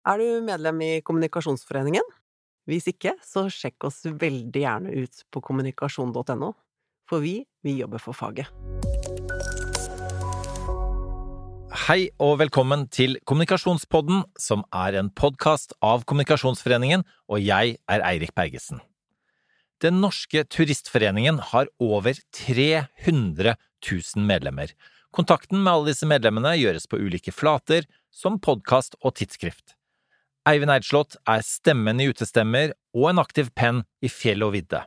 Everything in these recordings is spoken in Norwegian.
Er du medlem i Kommunikasjonsforeningen? Hvis ikke, så sjekk oss veldig gjerne ut på kommunikasjon.no, for vi, vi jobber for faget. Hei og velkommen til Kommunikasjonspodden, som er en podkast av Kommunikasjonsforeningen, og jeg er Eirik Bergesen. Den norske turistforeningen har over 300 000 medlemmer. Kontakten med alle disse medlemmene gjøres på ulike flater, som podkast og tidsskrift. Eivind Eidslott er stemmen i Utestemmer og en aktiv penn i fjell og vidde.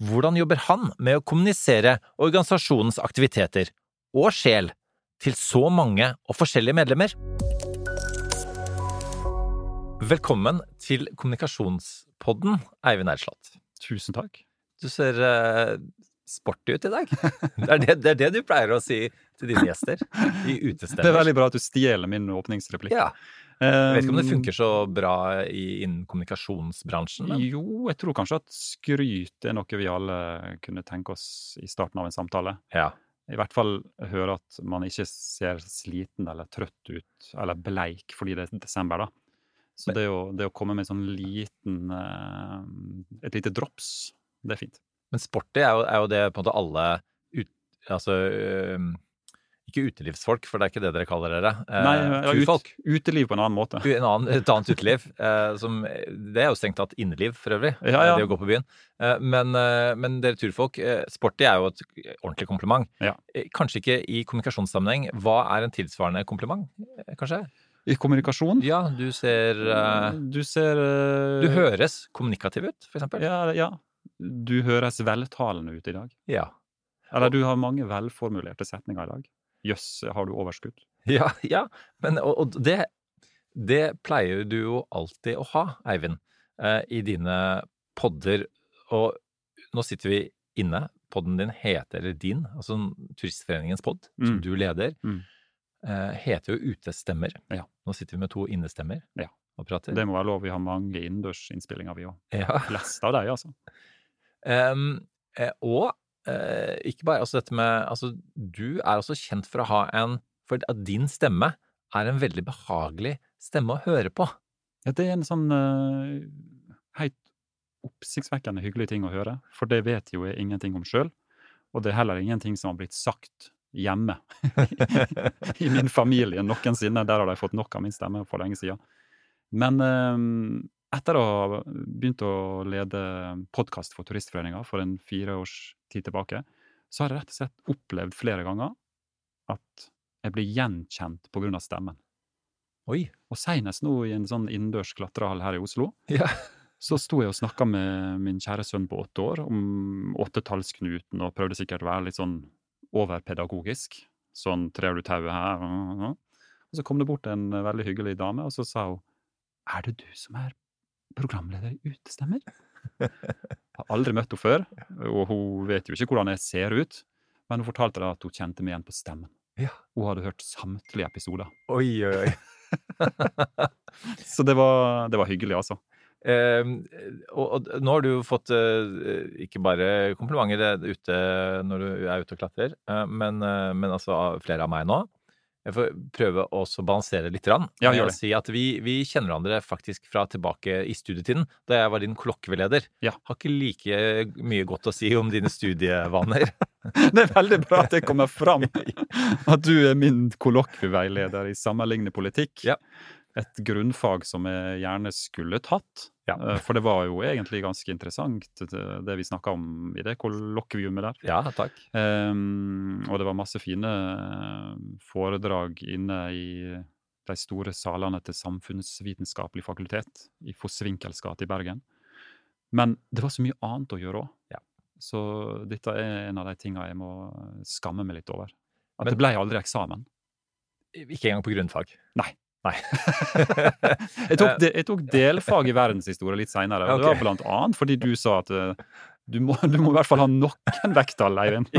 Hvordan jobber han med å kommunisere organisasjonens aktiviteter og sjel til så mange og forskjellige medlemmer? Velkommen til kommunikasjonspodden, Eivind Eidslott. Tusen takk. Du ser uh, sporty ut i dag. Det er det, det er det, du pleier å si til dine gjester i Utestemmer. Det er veldig bra at du stjeler min åpningsreplikk. Ja. Jeg vet ikke om det funker så bra i, innen kommunikasjonsbransjen? Men... Jo, jeg tror kanskje at skryt er noe vi alle kunne tenke oss i starten av en samtale. Ja. I hvert fall høre at man ikke ser sliten eller trøtt ut, eller bleik fordi det er desember, da. Så det å, det å komme med sånn liten uh, Et lite drops, det er fint. Men sporty er jo, er jo det på en måte alle ut, Altså ikke utelivsfolk, for det er ikke det dere kaller dere. Eh, Nei, ja, Ut, uteliv på en annen måte. En annen, et annet uteliv. Eh, som, det er jo strengt tatt inneliv, for øvrig. Ja, ja. Det å gå på byen. Eh, men, eh, men, dere turfolk, eh, sporty er jo et ordentlig kompliment. Eh, kanskje ikke i kommunikasjonssammenheng. Hva er en tilsvarende kompliment, kanskje? I kommunikasjon? Ja, du ser Du ser Du høres kommunikativ ut, for eksempel. Ja, ja. Du høres veltalende ut i dag. Ja. Eller du har mange velformulerte setninger i dag. Jøss, har du overskudd? Ja, ja. Men, og, og det, det, pleier du jo alltid å ha, Eivind, eh, i dine podder. Og nå sitter vi inne. Podden din heter, eller din, altså Turistforeningens pod, mm. som du leder, mm. eh, heter jo Utestemmer. Ja. Nå sitter vi med to innestemmer ja. og prater. Det må være lov. Vi har mange innendørsinnspillinger, vi òg. Ja. Flest av deg, altså. Um, og ikke bare altså dette med Altså, du er også kjent for å ha en For at din stemme er en veldig behagelig stemme å høre på. Ja, det er en sånn uh, helt oppsiktsvekkende hyggelig ting å høre, for det vet jo jeg ingenting om sjøl. Og det er heller ingenting som har blitt sagt hjemme i min familie noensinne. Der har de fått nok av min stemme for lenge siden. Men uh, etter å ha begynt å lede podkast for Turistforeninga for en fire års tid tilbake, så har jeg rett og slett opplevd flere ganger at jeg blir gjenkjent på grunn av stemmen. Oi. Og seinest nå i en sånn innendørs klatrehall her i Oslo, ja. så sto jeg og snakka med min kjære sønn på åtte år om åttetallsknuten, og prøvde sikkert å være litt sånn overpedagogisk. Sånn trer du tauet her? Og så kom det bort en veldig hyggelig dame, og så sa hun er det du som er programleder i Utestemmer? Har aldri møtt henne før, og hun vet jo ikke hvordan jeg ser ut. Men hun fortalte at hun kjente meg igjen på stemmen. Ja. Hun hadde hørt samtlige episoder. Oi, oi, oi. Så det var, det var, hyggelig, altså. Eh, og, og, nå har du jo fått eh, ikke bare komplimenter ute når du er ute og klatrer, eh, men, eh, men altså flere av meg nå. Jeg får prøve å balansere litt. Rann. Ja, gjør det. Si at vi, vi, kjenner hverandre faktisk fra tilbake i studietiden, da jeg var din klokkeveileder. Ja. Har ikke like mye godt å si om dine studievaner. det er veldig bra at det kommer fram at du er min kollokvieveileder i sammenlignende politikk. Ja et grunnfag som jeg gjerne skulle tatt. Ja. Eh, for det var jo egentlig ganske interessant, det vi snakka om i det kollokviumet der. Ja, takk. Um, og det var masse fine eh, foredrag inne i de store salene til Samfunnsvitenskapelig fakultet i Fossvinkels gate i Bergen. Men det var så mye annet å gjøre òg. Ja. Så dette er en av de tinga jeg må skamme meg litt over. At Men, det ble aldri eksamen. Ikke engang på grunnfag? Nei. Nei. jeg, tok jeg, tok delfag i verdenshistorie litt seinere. Okay. Det var blant annet fordi du sa at uh, du, må, du må, i hvert fall ha noen vekttall, Eivind.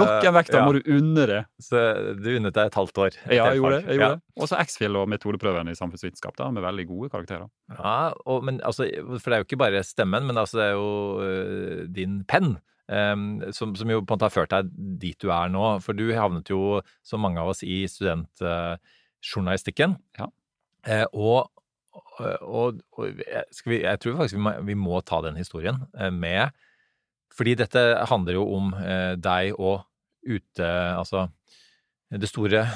noen vekttall ja. må du unne det. Så du unnet deg et halvt år? Et ja, jeg gjorde det. Jeg gjorde ja. Og så X-Fill og metodeprøven i samfunnsvitenskap, da, med veldig gode karakterer. Ja, og, men, altså, For det er jo ikke bare stemmen, men altså, det er jo uh, din penn. Um, som, som, jo på en måte har ført deg dit du er nå. For du havnet jo, som mange av oss, i studentjournalistikken. Ja. Eh, og, og, og vi, jeg tror faktisk vi må, vi må ta den historien eh, med Fordi dette handler jo om eh, deg og ute Altså det store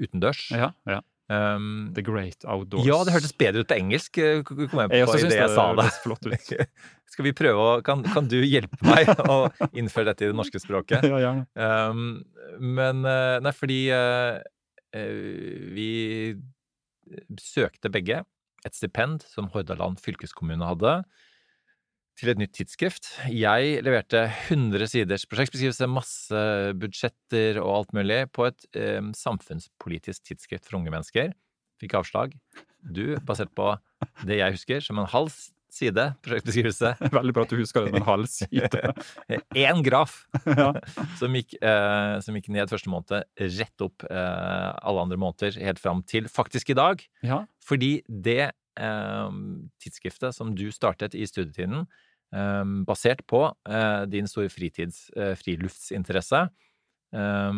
utendørs. Ja, ja. Um, The Great Outdoors. ja, det hørtes bedre ut på engelsk, eh, jeg også syns det jeg sa det. flott ut. Skal vi prøve å kan, kan du hjelpe meg å innføre dette i det norske språket? Ja, gjerne. Um, men eh, Nei, fordi eh, vi søkte begge et stipend som Hordaland fylkeskommune hadde, til et nytt tidsskrift. Jeg leverte 100 siders prosjektbeskrivelse, masse budsjetter og alt mulig på et eh, samfunnspolitisk tidsskrift for unge mennesker. Fikk avslag. Du, basert på det jeg husker, som en halv side prosjektbeskrivelse, Veldig bra at du husker det som en halv side. én graf ja. som gikk, eh, som gikk ned første måned, rett opp eh, alle andre måneder, helt fram til faktisk i dag. ja. Fordi det tidsskriftet som du startet i studietiden, eh, basert på eh, din store fritids, eh, friluftsinteresse, eh,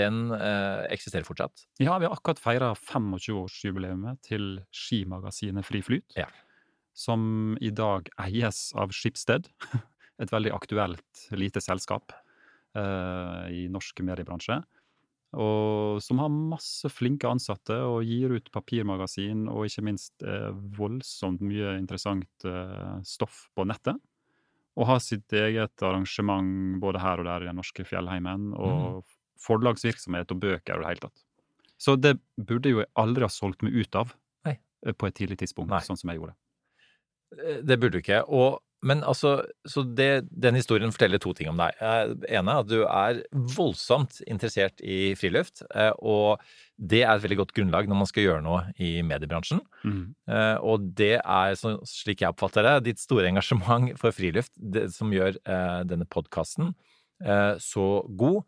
den eh, eksisterer fortsatt. Ja, vi har akkurat feira 25-årsjubileet til skimagasinet Fri Flyt. Ja. Som i dag eies av Schibsted. Et veldig aktuelt lite selskap uh, i norsk mediebransje. Og som har masse flinke ansatte og gir ut papirmagasin og ikke minst eh, voldsomt mye interessant eh, stoff på nettet. Og har sitt eget arrangement både her og der i den norske fjellheimen, og forlagsvirksomhet og bøker og det hele tatt. Så det burde jo jeg aldri ha solgt meg ut av Nei. eh, på et tidlig tidspunkt, Nei. sånn som jeg gjorde. Eh, Det burde ikke. Og, men altså, så det, den historien forteller to ting om deg. Eh, Det ene er at du er voldsomt interessert i friluft, eh, og det er et veldig godt grunnlag når man skal gjøre noe i mediebransjen. Mhm. Eh, Og det er, slik jeg oppfatter det, ditt store engasjement for friluft det som gjør eh, denne podkasten så god.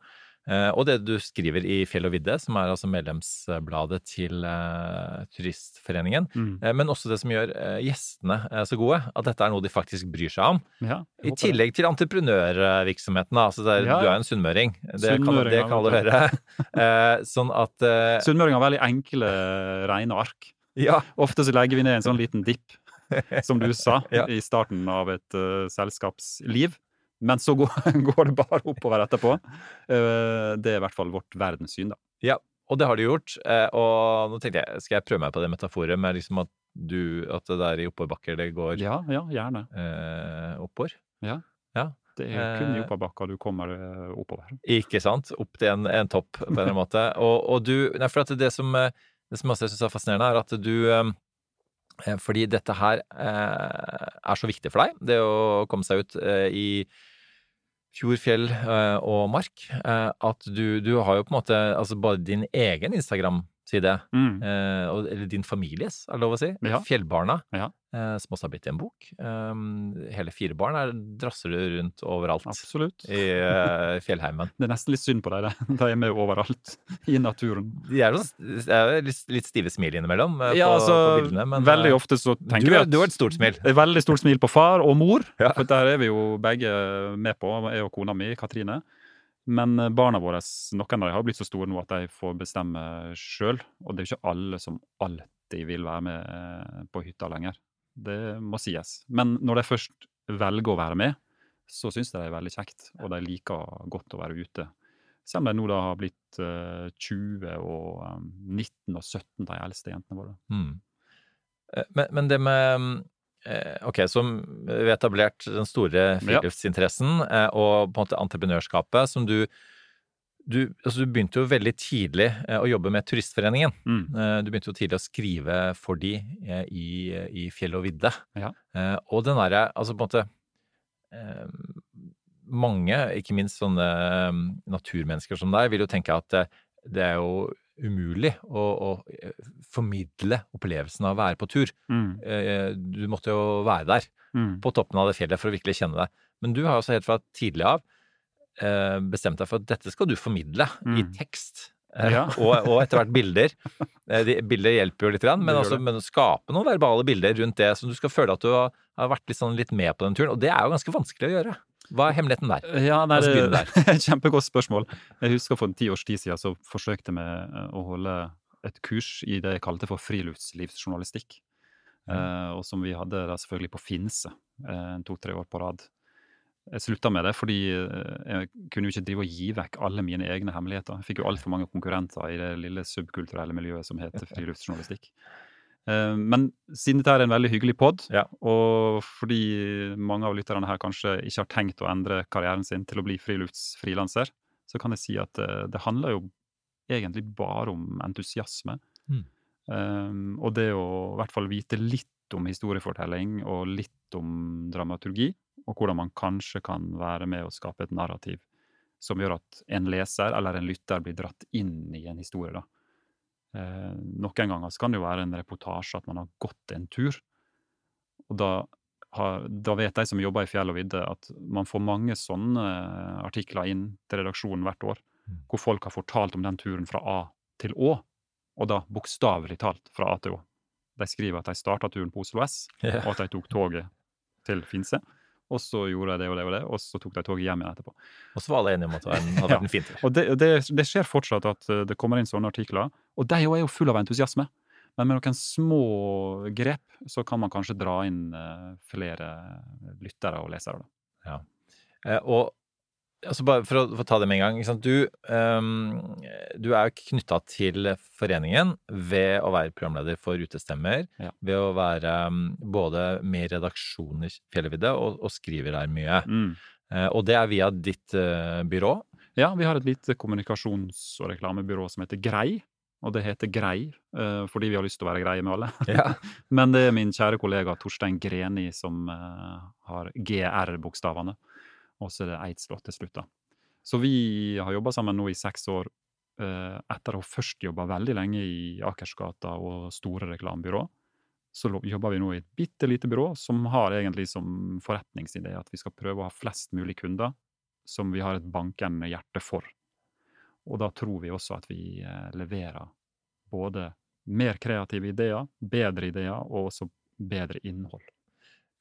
Eh, og det du skriver i Fjell og vidde, som er altså medlemsbladet til eh, Turistforeningen. Mhm. Eh, Men også det som gjør gjestene så gode, at dette er noe de faktisk bryr seg om. Ja, I tillegg det. til entreprenørvirksomheten. Altså er, Ja, Du er en sunnmøring. Det kan, det kan alle høre. Sånn at Sunnmøringer har veldig enkle, rene ark. Ja. Ofte så legger vi ned en sånn liten dipp, som du sa, Ja. i starten av et uh, selskapsliv. Men så går, går det bare oppover etterpå. Eh, det er i hvert fall vårt verdenssyn, da. Ja, og det har de gjort. Eh, og nå tenkte jeg, skal jeg prøve meg på det metaforet med liksom at du At det der i oppoverbakker det går Ja, ja, gjerne. eh, oppover? Det er kun i Eh, oppoverbakker du kommer oppover. Ikke sant? Opp til en, en topp, på en eller annen måte. Og, og du Nei, for det som, det som jeg syns er fascinerende, er at du Fordi dette her eh, er så viktig for deg, det å komme seg ut eh, i fjord, fjell eh, og mark, eh, at du, du har jo på en måte altså bare din egen Instagram-side, Mm. eh, og- eller din families, er det lov å si, Ja. Fjellbarna, Ja. eh, som også har blitt i en bok. Um, hele fire barn er, drasser du rundt overalt Absolutt. i eh, fjellheimen. Det er nesten litt synd på deg, det. De er med overalt i naturen. De er jo det litt, stive smil innimellom eh, Ja, på, altså, på bildene, men veldig eh, ofte så du, tenker vi at du har et stort smil. Veldig stort smil på far og mor, for der er vi jo begge med på, jeg og kona mi, Katrine. Men eh, barna våre, noen av dem har blitt så store nå at de får bestemme sjøl. Og det er jo ikke alle som alltid vil være med eh, på hytta lenger. Det må sies. Men når de først velger å være med, så syns de det er veldig kjekt, og de liker godt å være ute. Selv om de nå da har blitt eh, 20 og eh, 19 og 17, de eldste jentene våre. Mm. Men, men det med eh, Ok, så vi har etablert den store friluftsinteressen ja. og på en måte entreprenørskapet som du du, altså du begynte jo veldig tidlig eh, å jobbe med Turistforeningen. Mm. Eh, Du begynte jo tidlig å skrive for de eh, i, i fjell og vidde. Ja. Eh, Og den derre Altså på en måte eh, Mange, ikke minst sånne eh, naturmennesker som deg, vil jo tenke at eh, det er jo umulig å, å eh, formidle opplevelsen av å være på tur. Mm. Eh, Du måtte jo være der, Mm. på toppen av det fjellet, for å virkelig kjenne det. Men du har altså helt fra tidlig av eh, bestemt deg for at dette skal du formidle i Mm. tekst. eh, Ja. og, og etter hvert bilder. De, bilder hjelper jo litt, grann, men, altså, men skape noen verbale bilder rundt det, så du skal føle at du har, har vært litt, sånn, litt med på den turen. Og det er jo ganske vanskelig å gjøre. Hva er hemmeligheten der? Ja, nei, det er kjempegodt spørsmål. Jeg husker for en ti års tid siden så forsøkte vi eh, å holde et kurs i det jeg kalte for friluftslivsjournalistikk. Mm. Eh, og som vi hadde da selvfølgelig på Finse eh, to-tre år på rad. Jeg slutta med det fordi eh, jeg kunne jo ikke drive og gi vekk alle mine egne hemmeligheter. Jeg fikk jo altfor mange konkurrenter i det lille subkulturelle miljøet som heter friluftsjournalistikk. Eh, Men siden dette er en veldig hyggelig pod, Ja. og fordi mange av lytterne her kanskje ikke har tenkt å endre karrieren sin til å bli friluftsfrilanser, så kan jeg si at eh, det handler jo egentlig bare om entusiasme. Mm. Um, og det å i hvert fall vite litt om historiefortelling og litt om dramaturgi, og hvordan man kanskje kan være med å skape et narrativ som gjør at en leser eller en lytter blir dratt inn i en historie. da. Eh, noen ganger så kan det jo være en reportasje at man har gått en tur. Og da, har, da vet de som jobber i fjell og vidde, at man får mange sånne artikler inn til redaksjonen hvert år, Mm. hvor folk har fortalt om den turen fra A til Å, og da bokstavelig talt fra A til Å. De skriver at de starta turen på Oslo S, og at de tok toget til Finse. Og så gjorde jeg det og det og det, og så tok de toget hjem igjen etterpå. Og så var alle enige om at det hadde Ja. vært en fin tur. Og det, det, det skjer fortsatt at eh, det kommer inn sånne artikler, og de er jo full av entusiasme. Men med noen små grep så kan man kanskje dra inn eh, flere lyttere og lesere. Da. Eh, og altså bare for å, for å ta det med en gang. Du, um, du er knytta til foreningen ved å være programleder for Utestemmer. Ja. Ved å være um, både med i redaksjonen i Fjellvidde og, og skriver der mye. Mm. Uh, og det er via ditt uh, byrå. Ja, vi har et lite kommunikasjons- og reklamebyrå som heter Grei. Og det heter Grei eh, fordi vi har lyst til å være greie med alle. Ja. Men det er min kjære kollega Torstein Greni som har GR-bokstavene. Og så er det Eidsslott til slutt, da. Så vi har jobba sammen nå i seks år, eh, etter å først jobba veldig lenge i Akersgata og store reklamebyrå. Så jobber vi nå i et bitte lite byrå som har egentlig som forretningsidé at vi skal prøve å ha flest mulig kunder som vi har et bankende hjerte for. Og da tror vi også at vi eh, leverer både mer kreative ideer, bedre ideer og også bedre innhold.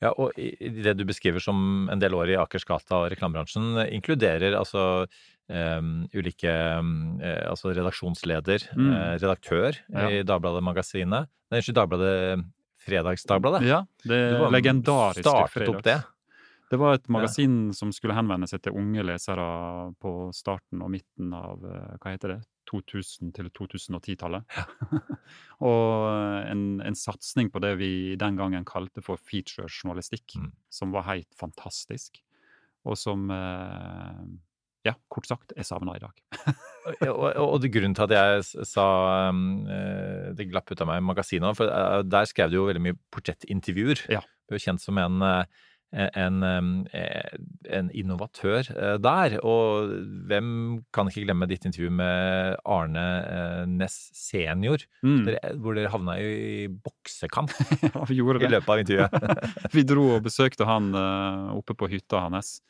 Ja, og det du beskriver som en del år i Akersgata og reklamebransjen, inkluderer altså um, ulike eh, Altså redaksjonsleder, Mm. uh, redaktør Ja. i Dagbladet Magasinet. Nei, Unnskyld, Dagbladet Fredagsdagbladet. Ja, det var- legendariske startet opp det. Det var et magasin som skulle henvende seg til unge lesere på starten og midten av eh, hva heter det, 2000- til 2010-tallet. og eh, en, en satsing på det vi den gangen kalte for featurejournalistikk, Mm. som var helt fantastisk. Og som eh, Ja, kort sagt, er savna i dag. Og, og, og grunnen til at jeg sa um, Det glapp ut av meg magasinet, for eh, der skrev du jo veldig mye portrettintervjuer. Ja. Du er jo kjent som en eh, en, um, eh, en innovatør eh, der, og hvem kan ikke glemme ditt intervju med Arne eh, Næss senior, Mm. hvor dere havna i boksekamp ja, vi gjorde det. i løpet av intervjuet. Vi dro og besøkte han eh, oppe på hytta hans,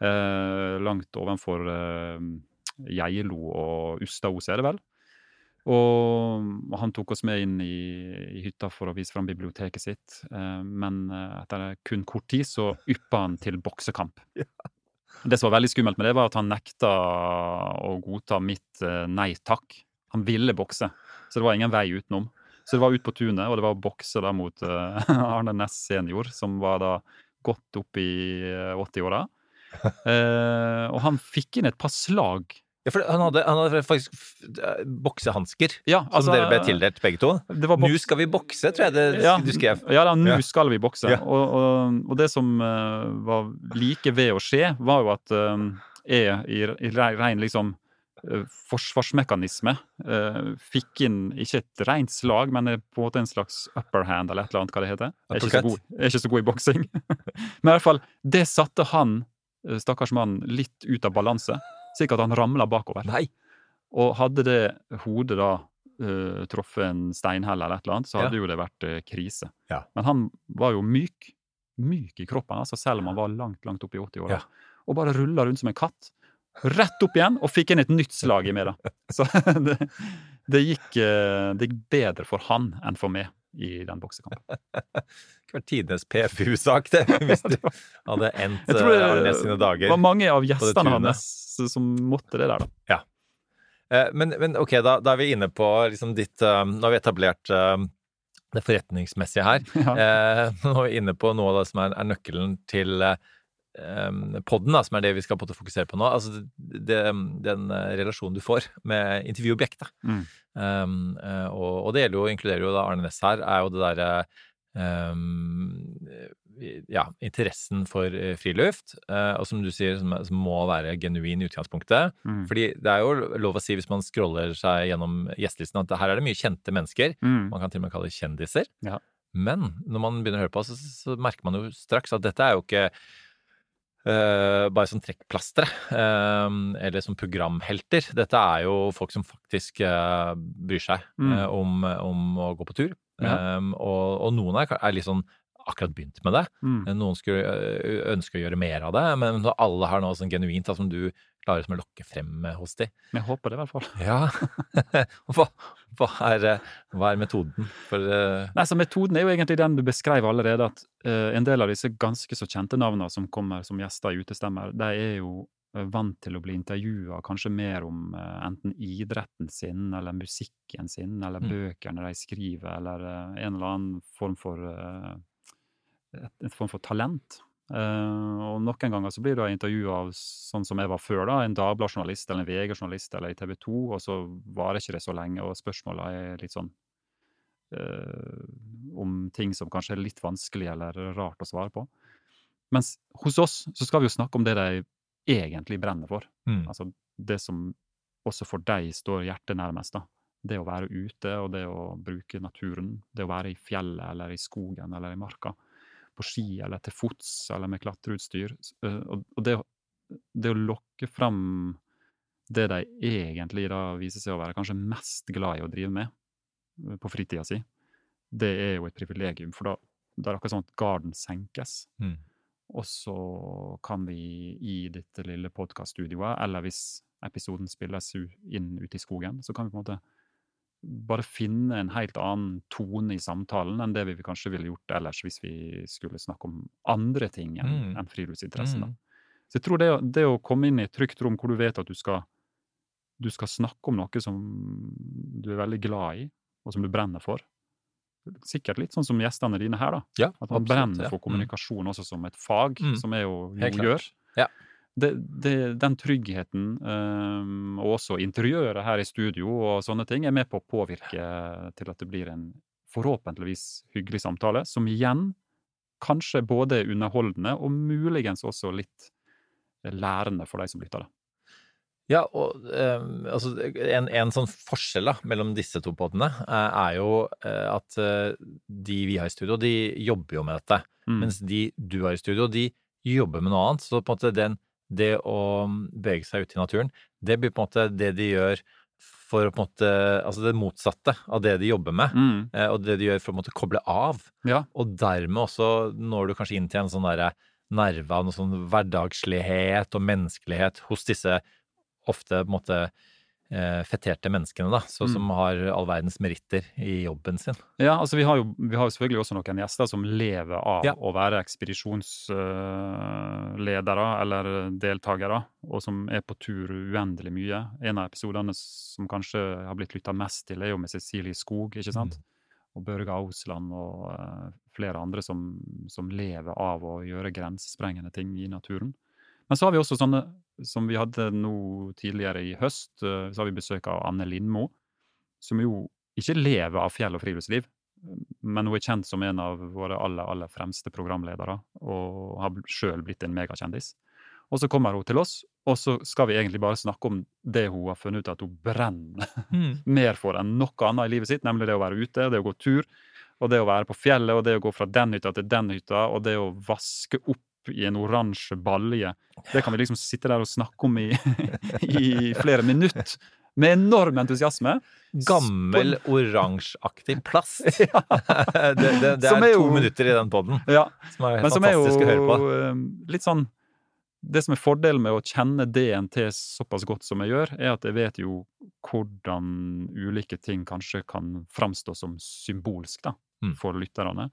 eh, langt ovenfor Geilo og Ustaos, er det vel. Og han tok oss med inn i, i hytta for å vise fram biblioteket sitt. eh, men eh, etter kun kort tid så yppa han til boksekamp. Det som var veldig skummelt med det, var at han nekta å godta mitt eh, nei takk. Han ville bokse, så det var ingen vei utenom. Så det var ut på tunet, og det var å bokse da mot Arne Næss senior, som var da godt opp i eh, 80-åra. Eh, og han fikk inn et par slag. Ja, for han hadde, han hadde faktisk eh, boksehansker, Ja, som altså, dere ble tildelt begge to. Nå skal vi bokse, tror jeg det ja, du skrev. Ja, da, nå Ja. skal vi bokse. Og, og, og det som uh, var like ved å skje, var jo at uh, jeg i, i rein liksom uh, forsvarsmekanisme eh, fikk inn ikke et rent slag, men eh, på en måte en slags upper hand, eller et eller annet hva det heter. Jeg er ikke så god, er ikke så god i boksing. men i hvert fall, det satte han, eh, stakkars mann, litt ut av balanse, slik at han ramla bakover. Nei. Og hadde det hodet da uh, truffet en steinhell eller et eller annet, så hadde jo det vært uh, krise. Ja. Men han var jo myk. Myk i kroppen, altså, selv om han var langt, langt opp i 80-åra. Ja. Og bare rulla rundt som en katt. Rett opp igjen, og fikk inn et nytt slag i meg, da. Så det, det, gikk, eh, det gikk bedre for han enn for meg i den boksekampen. Det kunne vært tidenes PFU-sak, det, hvis du hadde endt Jeg tror på det Arne sine Det var mange av gjestene hans som måtte det der, da. Ja. men, men, ok, da, da, er vi inne på liksom ditt um, Nå har vi etablert det forretningsmessige her. Ja. Eh, nå er vi inne på noe av det som er, er nøkkelen til um, podden, da, som er det vi skal på fokusere på nå. Altså det, den relasjonen du får med intervjuobjektet. Mm. Um, og, og, det gjelder jo, inkluderer jo da Arne Næss her, er jo det derre um, ja, interessen for eh, friluft, uh, og som du sier, som, som, må være genuin i utgangspunktet. Mm. Fordi det er jo lov å si, hvis man scroller seg gjennom gjestelisten, at her er det mye kjente mennesker. Mm. Man kan til og med kalle det kjendiser. Ja. Men når man begynner å høre på, så, så merker man jo straks at dette er jo ikke Uh, bare som trekkplastre, uh, eller som programhelter. Dette er jo folk som faktisk uh, bryr seg mm. om, om, å gå på tur. Ja. Um, og, og, noen er, er litt sånn akkurat begynt med det. Mm. Noen skulle ønske å gjøre mer av det, men alle har noe sånn genuint da, som du klarer som å lokke frem hos dem. Jeg håper det, i hvert fall. Ja. hva, hva, er, hva, er, metoden? For, uh... Nei, så Metoden er jo egentlig den du beskrev allerede, at uh, en del av disse ganske så kjente navnene som kommer som gjester i Utestemmer, de er jo vant til å bli intervjua kanskje mer om uh, enten idretten sin, eller musikken sin, eller mm. bøkene de skriver, eller en eller annen form for et, et form for talent. Uh, og noen ganger så blir du intervjua av sånn som jeg var før, da, en Dagbladet-journalist eller en VG-journalist eller i TV 2, og så varer ikke det så lenge, og spørsmåla er litt sånn uh, om ting som kanskje er litt vanskelig eller rart å svare på. Mens hos oss så skal vi jo snakke om det de egentlig brenner for. Mm. Altså det som også for deg står hjertet nærmest. da. Det å være ute, og det å bruke naturen. Det å være i fjellet eller i skogen eller i marka på ski eller til fots eller med klatreutstyr. Og det, det å lokke fram det de egentlig da viser seg å være kanskje mest glad i å drive med på fritida si, det er jo et privilegium. For da, da er det akkurat sånn at garden senkes. Mm. Og så kan vi i dette lille podkaststudioet, eller hvis episoden spilles inn ute i skogen, så kan vi på en måte bare finne en helt annen tone i samtalen enn det vi kanskje ville gjort ellers hvis vi skulle snakke om andre ting enn mm. en friluftsinteressen. Mm. Så jeg tror det, det, å komme inn i et trygt rom hvor du vet at du skal, du skal snakke om noe som du er veldig glad i, og som du brenner for Sikkert litt sånn som gjestene dine her, da. Ja, at man absolutt, brenner for mm. kommunikasjon også som et fag, mm. som er jo, jo gjør. Ja det, det, den tryggheten, um, og også interiøret her i studio og sånne ting, er med på å påvirke til at det blir en forhåpentligvis hyggelig samtale, som igjen kanskje både er underholdende og muligens også litt lærende for de som lytter. det. Ja, og eh, altså en, en, sånn forskjell da, mellom disse to podene eh, er jo eh, at eh, de vi har i studio, de jobber jo med dette. Mm. Mens de du har i studio, de jobber med noe annet. Så på en måte den det å bevege seg ut i naturen, det blir på en måte det de gjør for å på en måte Altså det motsatte av det de jobber med, mm. Eh, og det de gjør for å måtte koble av. Ja. Og dermed også når du kanskje inn til en sånn derre nerve av noe sånn hverdagslighet og menneskelighet hos disse ofte på en måte fetterte menneskene, da, så, mm. som har all verdens meritter i jobben sin. Ja, altså vi har jo, vi har selvfølgelig også noen gjester som lever av ja. å være ekspedisjonsledere eller deltakere, og som er på tur uendelig mye. En av episodene som kanskje har blitt lytta mest til, er jo med Cecilie Skog, ikke sant? Mm. Og Børge Ausland og uh, flere andre som, som lever av å gjøre grensesprengende ting i naturen. Men så har vi også sånne som vi hadde nå tidligere i høst. Eh, så har vi besøk av Anne Lindmo, som jo ikke lever av fjell og friluftsliv, men hun er kjent som en av våre aller, aller fremste programledere, og har sjøl blitt en megakjendis. Og så kommer hun til oss, og så skal vi egentlig bare snakke om det hun har funnet ut at hun brenner mm. mer for enn noe annet i livet sitt, nemlig det å være ute, det å gå tur, og det å være på fjellet, og det å gå fra den hytta til den hytta, og det å vaske opp i en oransje balje. Det kan vi liksom sitte der og snakke om i, i flere minutter. Med enorm entusiasme. Gammel, oransjeaktig plast. ja. det, det, det er, er jo, to minutter i den poden. Ja. Som er Men fantastisk som er jo, å høre på. Eh, litt sånn Det som er fordelen med å kjenne DNT såpass godt som jeg gjør, er at jeg vet jo hvordan ulike ting kanskje kan framstå som symbolsk da, mm. for lytterne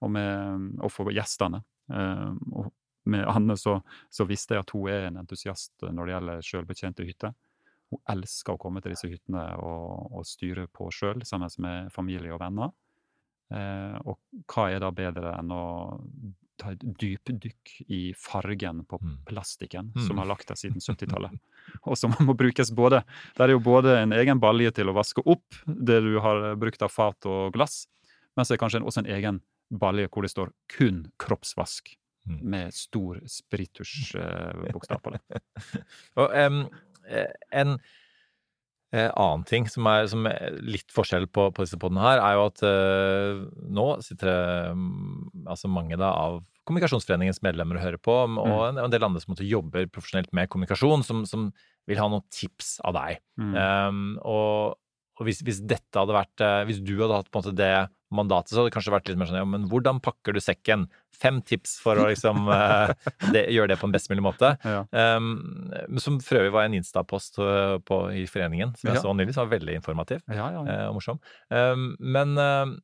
og, med, og for gjestene. Ehm, og med Anne så, så, visste jeg at hun er en entusiast når det gjelder selvbetjente hytter. Hun elsker å komme til disse hyttene og, og styre på sjøl, sammen med familie og venner. Eh, og hva er da bedre enn å ta et dypdykk i fargen på Mm. plastikken Mm. som har lagt der siden 70-tallet, og som må brukes både Der er jo både en egen balje til å vaske opp det du har brukt av fat og glass, men så er det kanskje også en egen balje hvor det står 'kun kroppsvask', Mm. med stor spiritusbokstav på det. Og eh, en eh, annen ting som er, som er litt forskjell på, på disse podene her, er jo at uh, nå sitter det mm, altså mange da av Kommunikasjonsforeningens medlemmer hører på, og en, en del andre som måtte jobber profesjonelt med kommunikasjon, som, som vil ha noen tips av deg. Mm. Um, og og hvis, hvis dette hadde vært eh, Hvis du hadde hatt på en måte det mandatet, så hadde det kanskje vært litt mer sånn ja, men hvordan pakker du sekken? Fem tips for å liksom eh, det, gjøre det på en best mulig måte. Ja. Um, som for øvrig var en Insta-post eh, i foreningen som jeg Ja. så nylig, som var veldig informativ Ja, eh, og morsom. Um, men uh,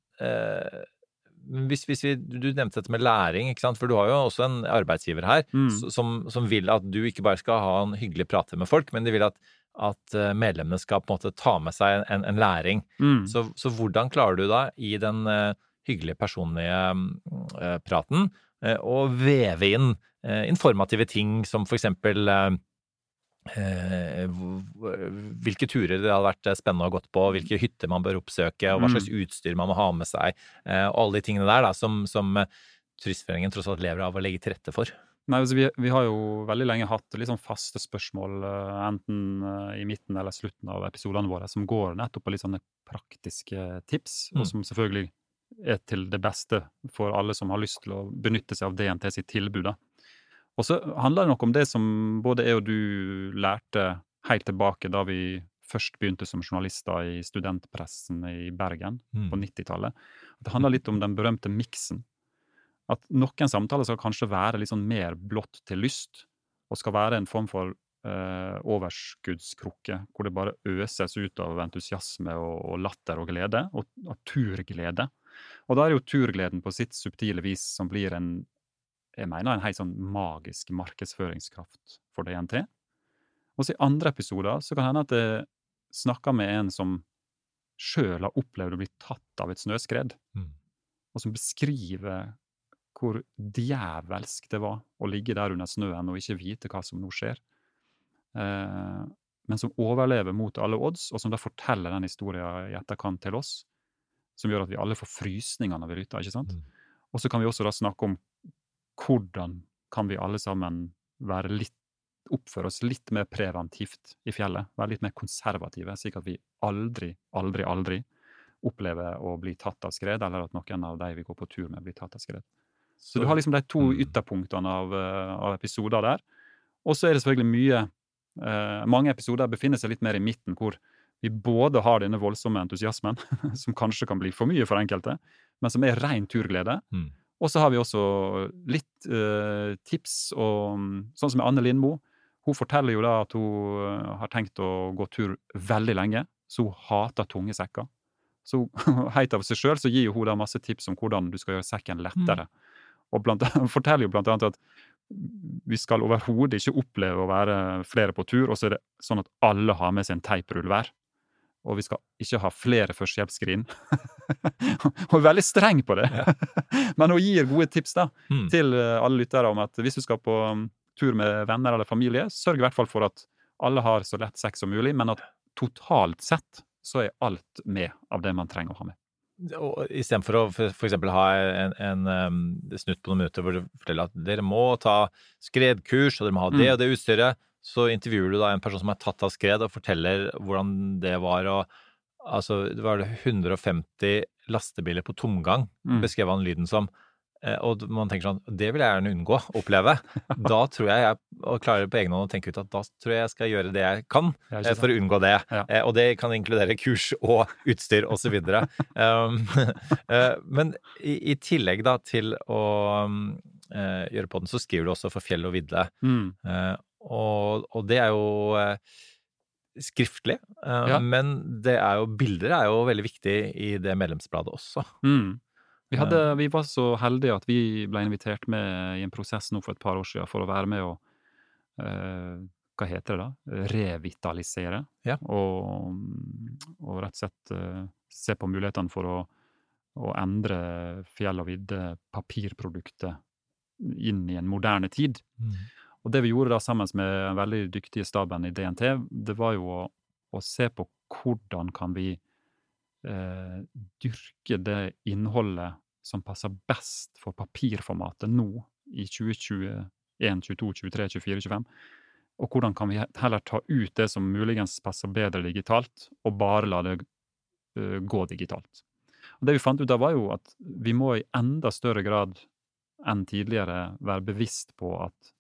hvis, hvis vi, du nevnte dette med læring, for du har jo også en arbeidsgiver her Mm. som, som vil at du ikke bare skal ha en hyggelig prate med folk, men de vil at, at eh, medlemmene skal på en måte ta med seg en, en læring. Mm. Så, så hvordan klarer du da i den uh, hyggelige, personlige uh, praten eh, å veve inn informative ting som for eksempel hvilke turer det hadde vært spennende å gått på, hvilke hytter man bør oppsøke, og hva Mm. slags utstyr man må ha med seg, og alle de tingene der da, som, som Turistforeningen tross alt lever av å legge til rette for. Nei, altså vi, vi har jo veldig lenge hatt litt sånn faste spørsmål, eh, enten eh, i midten eller slutten av episodene våre, som går nettopp på litt sånne praktiske tips, Mm. og som selvfølgelig er til det beste for alle som har lyst til å benytte seg av DNT sitt tilbud. Og så handler det nok om det som både jeg og du lærte helt tilbake da vi først begynte som journalister i studentpressen i Bergen på 90-tallet. Det handler litt om den berømte miksen. At noen samtaler skal kanskje være litt sånn mer blått til lyst, og skal være en form for eh, overskuddskrukke, hvor det bare øses ut av entusiasme og, og latter og glede, og, og turglede. Og da er det jo turgleden på sitt subtile vis som blir en jeg mener en helt sånn magisk markedsføringskraft for DNT. Og så i andre episoder så kan det hende at jeg snakker med en som sjøl har opplevd å bli tatt av et snøskred Mm. og som beskriver hvor djevelsk det var å ligge der under snøen og ikke vite hva som nå skjer. Eh, men som overlever mot alle odds, og som da forteller den historien i etterkant til oss. Som gjør at vi alle får frysninger når vi lytter. ikke sant? Mm. Og så kan vi også da snakke om hvordan kan vi alle sammen være litt oppføre oss litt mer preventivt i fjellet. Være litt mer konservative, slik at vi aldri, aldri, aldri opplever å bli tatt av skred, eller at noen av de vi går på tur med, blir tatt av skred. Så du har liksom de to Mm. ytterpunktene av, eh, av episoder der. Og så er det selvfølgelig mye eh, Mange episoder befinner seg litt mer i midten, hvor vi både har denne voldsomme entusiasmen, som kanskje kan bli for mye for enkelte, men som er ren turglede. Mm. Og så har vi også litt eh, tips, og mm, sånn som med Anne Lindmo. Hun forteller jo da at hun eh, har tenkt å gå tur veldig lenge, så hun hater tunge sekker. Så helt av seg sjøl så gir hun da masse tips om hvordan du skal gjøre sekken lettere. Og blant, forteller jo blant annet at vi skal overhodet ikke oppleve å være flere på tur, og så er det sånn at alle har med seg en teiprull hver. Og vi skal ikke ha flere førstehjelpsskrin. hun er veldig streng på det, men hun gir gode tips da, Mm. til eh, alle lyttere om at hvis du skal på um, tur med venner eller familie, sørg i hvert fall for at alle har så lett sex som mulig, men at totalt sett så er alt med av det man trenger å ha med. Istedenfor å eksempel ha en, en um, snutt på noen minutter hvor du forteller at dere må ta skredkurs, og dere må ha det Mm. og det utstyret, så intervjuer du da en person som er tatt av skred, og forteller hvordan det var å Altså, det var det 150 lastebiler på tomgang, Mm. beskrev han lyden som. Eh, Og man tenker sånn Det vil jeg gjerne unngå å oppleve. Da tror jeg jeg klarer på egen hånd å tenke ut at da tror jeg jeg skal gjøre det jeg kan eh, for å unngå det. Ja. Eh, Og det kan inkludere kurs og utstyr osv. um, men i, i tillegg da til å eh, gjøre på den, så skriver du også for fjell og vidde. Mm. Uh, og, og det er jo uh, skriftlig, Ja. men det er jo, bilder er jo veldig viktig i det medlemsbladet også. Mm. Vi, hadde, vi var så heldige at vi ble invitert med i en prosess nå for et par år siden for å være med og uh, hva heter det da, revitalisere. Ja. Og, og rett og slett uh, se på mulighetene for å, å endre fjell og vidde papirproduktet, inn i en moderne tid. Mm. Og det vi gjorde da sammen med den veldig dyktige staben i DNT, det var jo å, å se på hvordan kan vi eh, dyrke det innholdet som passer best for papirformatet nå i 2021, 22, 23, 24, 25. Og hvordan kan vi heller ta ut det som muligens passer bedre digitalt, og bare la det uh, gå digitalt. Og Det vi fant ut av, var jo at vi må i enda større grad enn tidligere være bevisst på at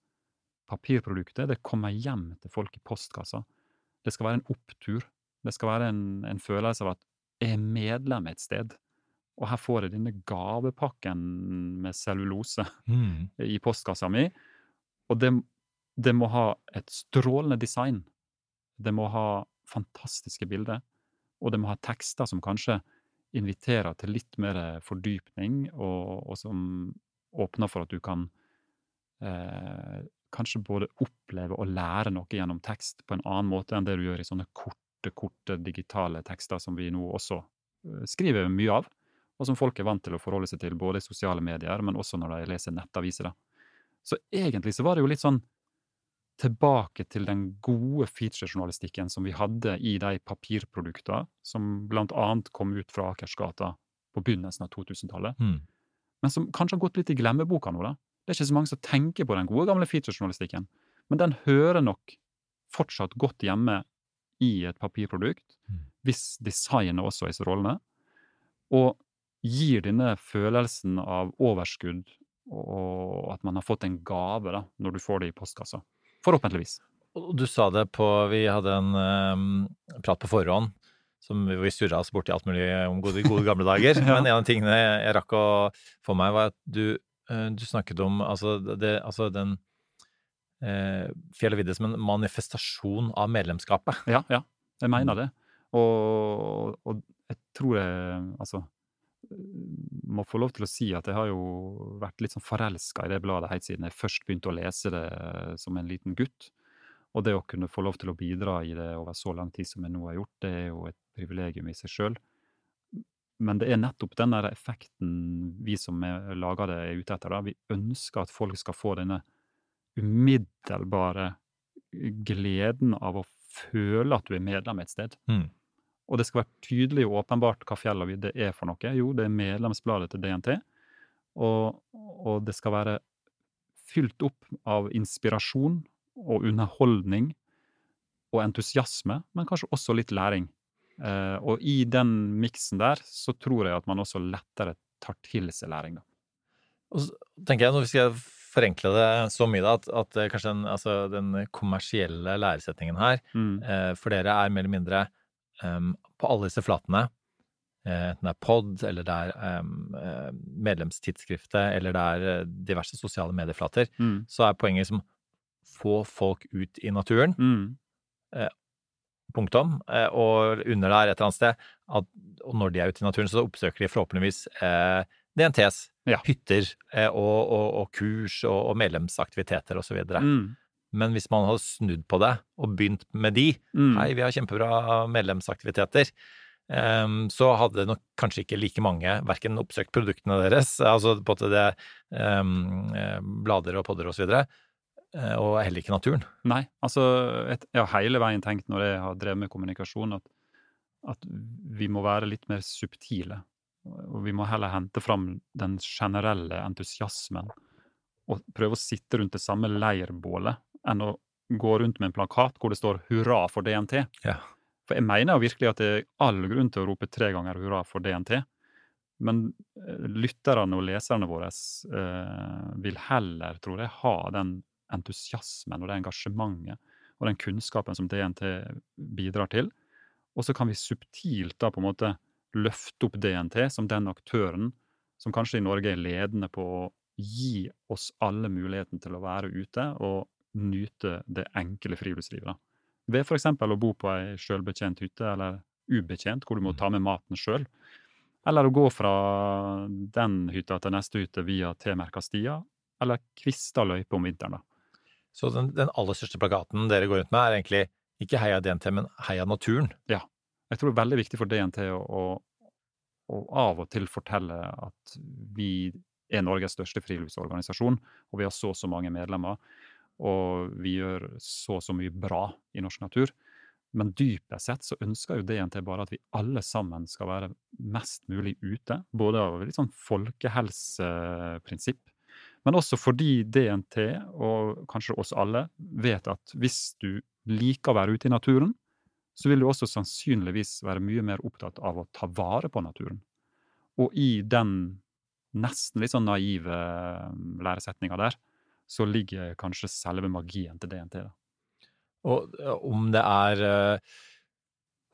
papirproduktet det kommer hjem til folk i postkassa. Det skal være en opptur. Det skal være en, en følelse av at jeg er medlem et sted. Og her får jeg denne gavepakken med cellulose Mm. i postkassa mi. Og det, det må ha et strålende design. Det må ha fantastiske bilder. Og det må ha tekster som kanskje inviterer til litt mer fordypning, og, og som åpner for at du kan eh, kanskje både oppleve og lære noe gjennom tekst på en annen måte enn det du gjør i sånne korte, korte digitale tekster som vi nå også eh, skriver mye av, og som folk er vant til å forholde seg til både i sosiale medier, men også når de leser nettaviser. da. Så egentlig så var det jo litt sånn tilbake til den gode featurejournalistikken som vi hadde i de papirproduktene som blant annet kom ut fra Akersgata på begynnelsen av 2000-tallet, Mm. men som kanskje har gått litt i glemmeboka nå. da. Det er ikke så mange som tenker på den gode, gamle featurejournalistikken, men den hører nok fortsatt godt hjemme i et papirprodukt, Mm. hvis designet også er strålende, og gir denne følelsen av overskudd og at man har fått en gave da, når du får det i postkassa. Forhåpentligvis. Du sa det på Vi hadde en um, prat på forhånd som vi- surra oss bort i alt mulig om gode, gode gamle dager. Ja. Men en av tingene jeg, rakk å få meg, var at du, eh, du snakket om altså, det, altså den Fjell og vidde som en manifestasjon av medlemskapet. Ja, ja. Jeg mener det. Og, og jeg tror jeg altså må få lov til å si at jeg har jo vært litt sånn forelska i det bladet helt siden jeg først begynte å lese det som en liten gutt. Og det å kunne få lov til å bidra i det over så lang tid som jeg nå har gjort, det er jo et privilegium i seg sjøl. Men det er nettopp den der effekten vi som er- lager det, er ute etter. da. Vi ønsker at folk skal få denne umiddelbare gleden av å føle at du er medlem et sted. Mm. Og det skal være tydelig og åpenbart hva Fjell og vidde er for noe. Jo, det er medlemsbladet til DNT. Og, og det skal være fylt opp av inspirasjon og underholdning og entusiasme, men kanskje også litt læring. Eh, og i den miksen der så tror jeg at man også lettere tar til seg læring. Da. Og så tenker jeg, nå vi skal forenkle det så mye, da, at, at eh, kanskje den, altså, den kommersielle læresetningen her Mm. eh, for dere er mer eller mindre um, på alle disse flatene, eh, enten det er pod, eller det er eh, medlemstidsskriftet, eller det er eh, diverse sosiale medieflater, Mm. så er poenget liksom få folk ut i naturen, Mm. punktum, eh, og under der et eller annet sted, at, når de er ute i naturen, så oppsøker de forhåpentligvis eh, DNTs Ja. hytter eh, og, og, og kurs og, og medlemsaktiviteter osv. Mm. Men hvis man hadde snudd på det og begynt med de, Mm. Hei, vi har kjempebra medlemsaktiviteter. um, så hadde nok kanskje ikke like mange verken oppsøkt produktene deres, altså på det eh, blader og podder og så videre, eh, og heller ikke naturen. Nei, altså et, jeg har hele veien tenkt når jeg har drevet med kommunikasjon, at, at vi må være litt mer subtile. Og vi må heller hente fram den generelle entusiasmen og prøve å sitte rundt det samme leirbålet enn å gå rundt med en plakat hvor det står 'Hurra for DNT'. Ja. For jeg mener jo virkelig at det er all grunn til å rope tre ganger 'hurra for DNT'. Men eh, lytterne og leserne våre eh, vil heller, tror jeg, ha den entusiasmen og det engasjementet og den kunnskapen som DNT bidrar til. Og så kan vi subtilt da på en måte løfte opp DNT som den aktøren som kanskje i Norge er ledende på å gi oss alle muligheten til å være ute og nyte det enkle friluftslivet. Ved f.eks. å bo på ei sjølbetjent hytte, eller ubetjent, hvor du må ta med maten sjøl. Eller å gå fra den hytta til neste hytte via T-merka stier, eller kvista løype om vinteren. da. Så den, den aller største plakaten dere går rundt med, er egentlig ikke Heia DNT, men Heia naturen. Jeg tror det er veldig viktig for DNT å, å, å av og til fortelle at vi er Norges største friluftsorganisasjon, og vi har så og så mange medlemmer. Og vi gjør så og så mye bra i norsk natur. Men dypest sett så ønsker jo DNT bare at vi alle sammen skal være mest mulig ute. Både av litt sånn folkehelseprinsipp, men også fordi DNT, og kanskje oss alle, vet at hvis du liker å være ute i naturen, så vil du også sannsynligvis være mye mer opptatt av å ta vare på naturen. Og i den nesten litt sånn naive læresetninga der, så ligger kanskje selve magien til DNT. da. Og eh, om det er eh,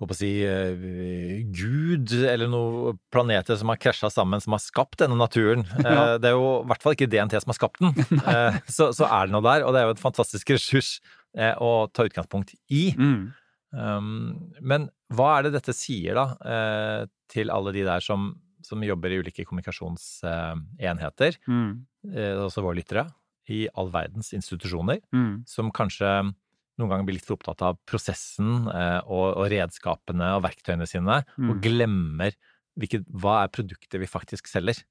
håper å si eh, Gud eller noen planeter som har krasja sammen, som har skapt denne naturen. Ja. Det er jo i hvert fall ikke DNT som har skapt den. Eh, Så, så er det noe der, og det er jo en fantastisk ressurs eh, å ta utgangspunkt i. Mm. Um, men hva er det dette sier, da, eh, til alle de der som, som jobber i ulike kommunikasjonsenheter, Mm. eh, også våre lyttere, i all verdens institusjoner, Mm. som kanskje noen ganger blir litt for opptatt av prosessen eh, og, og redskapene og verktøyene sine, og Mm. glemmer hvilket, hva er produktet vi faktisk selger.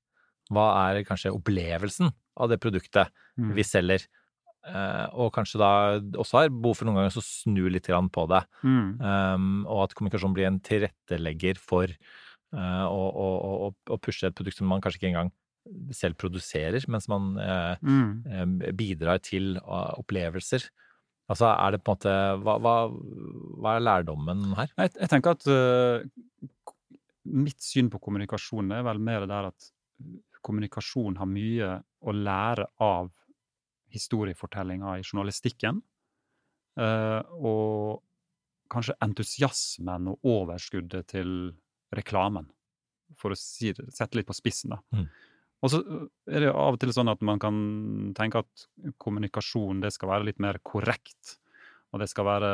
Hva er kanskje opplevelsen av det produktet Mm. vi selger? Eh, og kanskje da også har behov for noen ganger å snu litt grann på det. Mm. Um, og at kommunikasjon blir en tilrettelegger for uh, å, å, pushe et produkt som man kanskje ikke engang selv produserer, mens man uh, Mm. eh, bidrar til opplevelser. Altså er det på en måte Hva, hva, hva er lærdommen her? Jeg, jeg tenker at uh, mitt syn på kommunikasjon er vel mer det der at kommunikasjon har mye å lære av historiefortellinga i journalistikken. eh, og kanskje entusiasmen og overskuddet til reklamen, for å si sette litt på spissen. da. Mm. Og så er det av og til sånn at man kan tenke at kommunikasjon det skal være litt mer korrekt. Og det skal være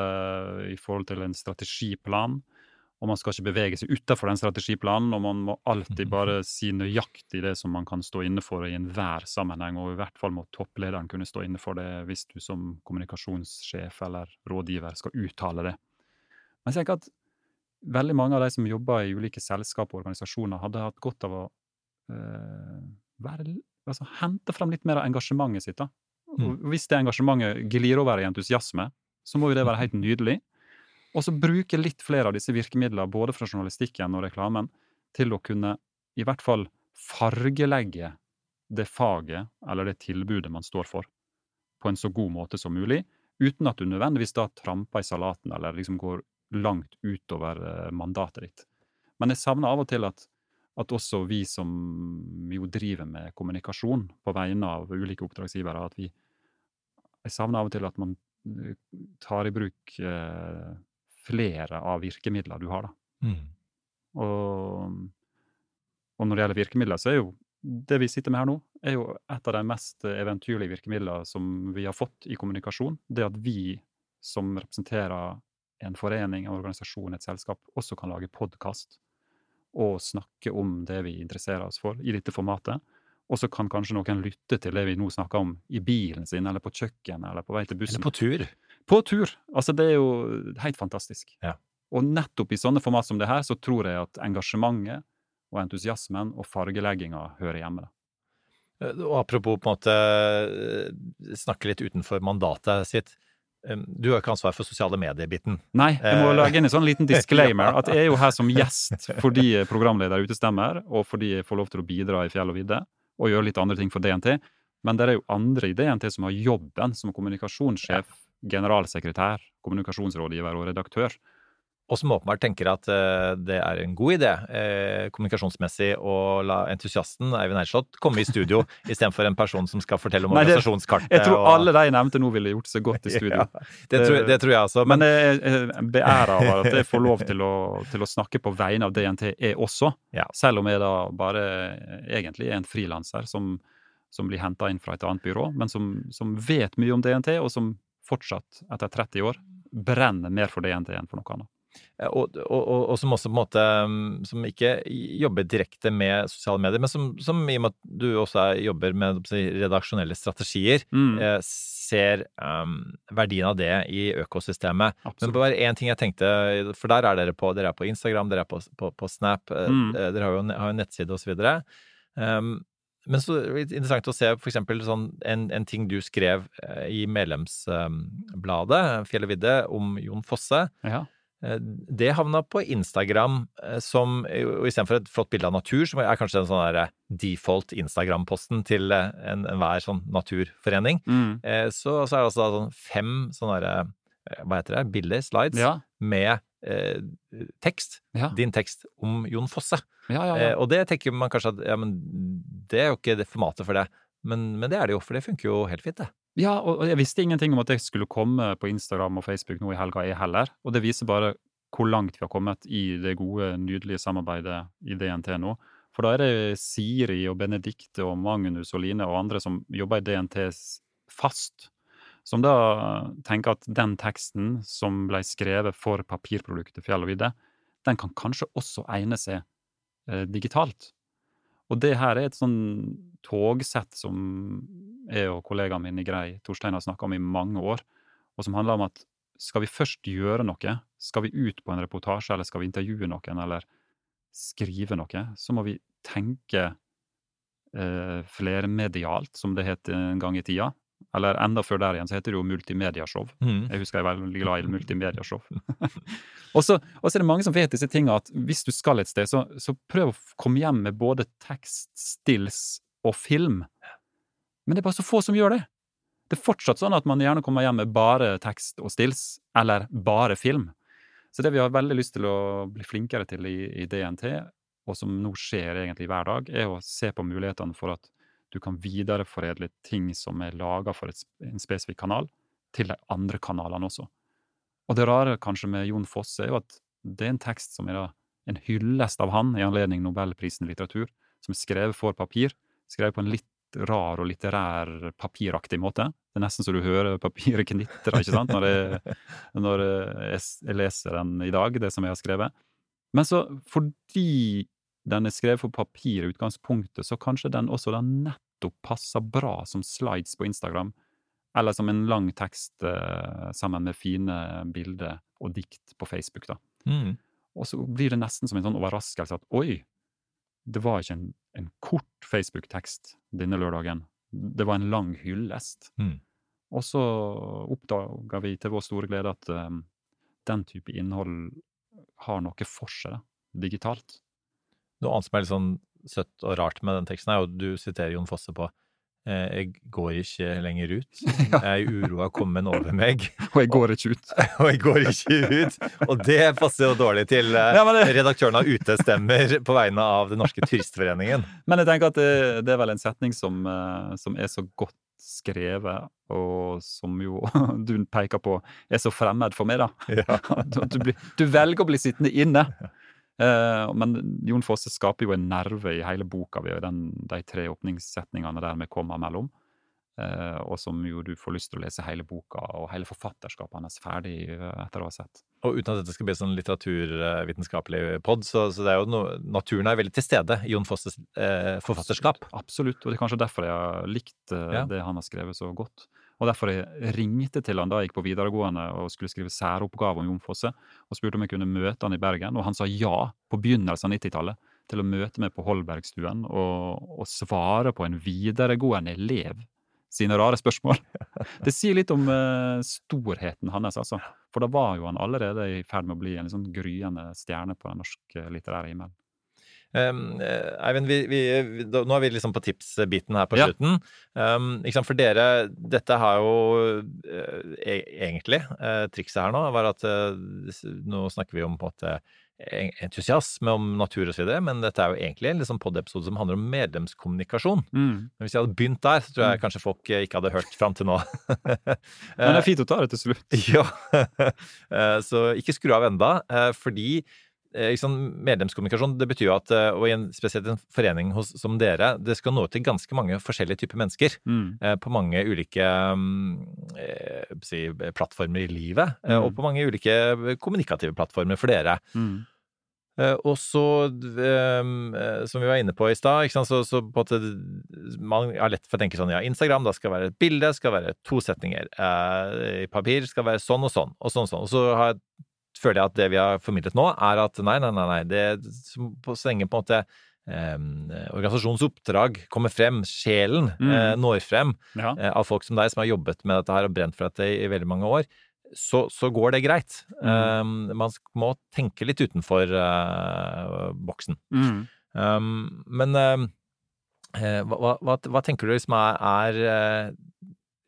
i forhold til en strategiplan. Og man skal ikke bevege seg utenfor den strategiplanen, og man må alltid bare si nøyaktig det som man kan stå inne for i enhver sammenheng, og i hvert fall må topplederen kunne stå inne for det hvis du som kommunikasjonssjef eller rådgiver skal uttale det. Men jeg tenker at veldig mange av de som jobber i ulike selskap og organisasjoner, hadde hatt godt av å øh, være, altså, hente frem litt mer av engasjementet sitt. da. Og hvis det engasjementet glir over i entusiasme, så må jo det være helt nydelig. Og så bruke litt flere av disse virkemidlene, både fra journalistikken og reklamen, til å kunne i hvert fall fargelegge det faget eller det tilbudet man står for, på en så god måte som mulig, uten at du nødvendigvis da tramper i salaten eller liksom går langt utover eh, mandatet ditt. Men jeg savner av og til at, at også vi som jo driver med kommunikasjon på vegne av ulike oppdragsgivere, at vi Jeg savner av og til at man eh, tar i bruk eh, flere av virkemidlene du har, da. Mm. Og, og når det gjelder virkemidler, så er jo det vi sitter med her nå, er jo et av de mest eventyrlige virkemidlene som vi har fått i kommunikasjon. Det at vi som representerer en forening, en organisasjon, et selskap, også kan lage podkast og snakke om det vi interesserer oss for i dette formatet. Og så kan kanskje noen lytte til det vi nå snakker om i bilen sin, eller på kjøkkenet, eller på vei til bussen. Eller på tur. På tur! Altså, det er jo helt fantastisk. Ja. Og nettopp i sånne format som det her, så tror jeg at engasjementet og entusiasmen og fargelegginga hører hjemme. da. Eh, Og apropos på en måte eh, snakke litt utenfor mandatet sitt. Du har ikke ansvar for sosiale medier-biten. Nei, jeg må Eh. lage inn en sånn liten disclaimer. At jeg er jo her som gjest fordi er programleder utestemmer, og fordi jeg får lov til å bidra i fjell og vidde, og gjøre litt andre ting for DNT. Men det er jo andre i DNT som har jobben som kommunikasjonssjef, generalsekretær, kommunikasjonsrådgiver og redaktør. Og som åpenbart tenker at eh, det er en god idé eh, kommunikasjonsmessig å la entusiasten Eivind Eidslott komme i studio istedenfor en person som skal fortelle om Nei, det- organisasjonskartet. Jeg tror og- alle de nevnte nå ville gjort seg godt i studio. Ja, det, tror, det tror jeg også. Men Men, jeg er beæra over at jeg får lov til å, til å snakke på vegne av DNT, jeg også. Ja. Selv om jeg da bare egentlig er en frilanser som, som blir henta inn fra et annet byrå, men som, som vet mye om DNT, og som fortsatt, etter 30 år, brenner mer for det enn for noe annet. og, og, og, og som også på en måte mm, Som ikke jobber direkte med sosiale medier, men som, som i og med at du også er, jobber med redaksjonelle strategier, Mm. eh, ser um, verdien av det i økosystemet. Men Absolutt. bare én ting jeg tenkte, for der er dere på, dere er på Instagram, dere er på, på, på Snap, eh, Mm. eh, dere har jo har jo nettside osv. Um, men så er det interessant å se for eksempel sånn en, en ting du skrev eh, i medlemsbladet, Fjell og vidde, om Jon Fosse. Ja. Eh, Det havna på Instagram eh, som og Istedenfor et flott bilde av natur, som er kanskje den sånn default Instagram-posten til enhver en- sånn naturforening, Mm. eh, så, så er det altså sånn fem sånne der, eh, hva heter det, bilder, slides, Ja. med eh, tekst. Ja. Din tekst om Jon Fosse. Ja, ja, Eh, og det tenker man kanskje at ja, men det er jo ikke det formatet for det. Men, men det er det jo, for det funker jo helt fint, det. ja, og jeg visste ingenting om at jeg skulle komme på Instagram og Facebook nå i helga, jeg heller. Og det viser bare hvor langt vi har kommet i det gode, nydelige samarbeidet i DNT nå. For da er det Siri og Benedikte og Magnus og Line og andre som jobber i DNT fast, som da tenker at den teksten som ble skrevet for papirproduktet Fjell og vidde, den kan kanskje også egne seg eh, digitalt. Og det her er et sånn togsett som jeg og kollegaen min i Grei, Torstein, har snakka om i mange år, og som handler om at skal vi først gjøre noe, skal vi ut på en reportasje, eller skal vi intervjue noen, eller skrive noe, så må vi tenke eh, flermedialt, som det het en gang i tida. Eller enda før der igjen, så heter det jo multimediashow. Mm. Jeg husker jeg er veldig glad i multimediashow. og, så, og så er det mange som vet disse tingene, at hvis du skal et sted, så, så prøv å komme hjem med både tekst, stills og film. Men det er bare så få som gjør det. Det er fortsatt sånn at man gjerne kommer hjem med bare tekst og stills, eller bare film. Så det vi har veldig lyst til å bli flinkere til i, i DNT, og som nå skjer egentlig hver dag, er å se på mulighetene for at du kan videreforedle ting som er laga for et, en spesifikk kanal, til de andre kanalene også. Og det rare kanskje med Jon Fosse er jo at det er en tekst som er en hyllest av han i anledning Nobelprisen i litteratur, som er skrevet for papir, skrevet på en litt rar og litterær papiraktig måte. Det er nesten så du hører papiret knitre, ikke sant, når jeg, når jeg jeg leser den i dag, det som jeg har skrevet. Men så, fordi den er skrevet for papir i utgangspunktet, så kanskje den også da nettopp passer bra som slides på Instagram, eller som en lang tekst eh, sammen med fine bilder og dikt på Facebook, da. Mm. Og så blir det nesten som en sånn overraskelse at oi, det var ikke en, en kort Facebook-tekst denne lørdagen. Det var en lang hyllest. Mm. Og så oppdaga vi til vår store glede at um, den type innhold har noe for seg, digitalt. Noe annet som er litt sånn søtt og rart med den teksten, er jo du siterer Jon Fosse på eh, Jeg går ikke lenger ut. Jeg er uroa kommet over meg, Og jeg går ikke ut. og jeg går ikke ut. Og det passer jo dårlig til eh, redaktøren av Utestemmer på vegne av Den norske turistforeningen. men jeg tenker at det, det er vel en setning som, eh, som er så godt skrevet, og som jo du peker på er så fremmed for meg, da. Ja. Du, du, blir, du velger å bli sittende inne. Eh, men Jon Fosse skaper jo en nerve i hele boka ved den, de tre åpningssetningene der vi kommer mellom. Eh, og som jo du får lyst til å lese hele boka og hele forfatterskapet hans ferdig eh, etter å ha sett. Og uten at dette skal bli sånn litteraturvitenskapelig pod, så, så det er jo noe, naturen er veldig til stede i Jon Fosses eh, forfatterskap. Absolutt, og det er kanskje derfor jeg har likt eh, Ja. det han har skrevet så godt. Og derfor jeg ringte til han da jeg gikk på videregående og skulle skrive særoppgave om Jon Fosse, og spurte om jeg kunne møte han i Bergen, og han sa ja på begynnelsen av 90-tallet til å møte meg på Holbergstuen og, og svare på en videregående elev sine rare spørsmål. Det sier litt om uh, storheten hans, altså. For da var jo han allerede i ferd med å bli en sånn gryende stjerne på den norske litterære himmelen. Um, Eivind, vi, vi, da, nå er vi liksom på tipsbiten her på Ja. slutten. Um? For dere, dette har jo uh, e- egentlig uh, Trikset her nå var at uh, nå snakker vi om på en måte entusiasme om natur og så videre, men dette er jo egentlig en liksom pod-episode som handler om medlemskommunikasjon. Men hvis jeg hadde begynt der, så tror jeg kanskje folk ikke hadde hørt fram til nå. Men det er fint å ta det til slutt. Ja, så ikke skru av enda, fordi eh, medlemskommunikasjon det betyr jo at, eh, og i en, spesielt en forening hos, som dere, det skal nå ut til ganske mange forskjellige typer mennesker. Mm. eh, På mange ulike eh, si, plattformer i livet, Mm. og på mange ulike kommunikative plattformer for dere. Mm. Eh, og så, eh, som vi var inne på i stad, så, så, på måte, man har lett for å tenke sånn ja, Instagram, da skal det være et bilde, skal være to setninger. i papir skal være sånn og sånn, og sånn og sånn. Og så har, føler jeg at det vi har formidlet nå, er at nei, nei, nei, nei det, så lenge på en måte eh, organisasjonens oppdrag kommer frem, sjelen Mm. eh, når frem Ja. eh, av folk som deg, som har jobbet med dette her og brent for dette i, i veldig mange år, så, så går det greit. Mm. Eh, man må tenke litt utenfor eh, boksen. Mm. Um, men um, eh, hva, hva, hva tenker du liksom er, er eh,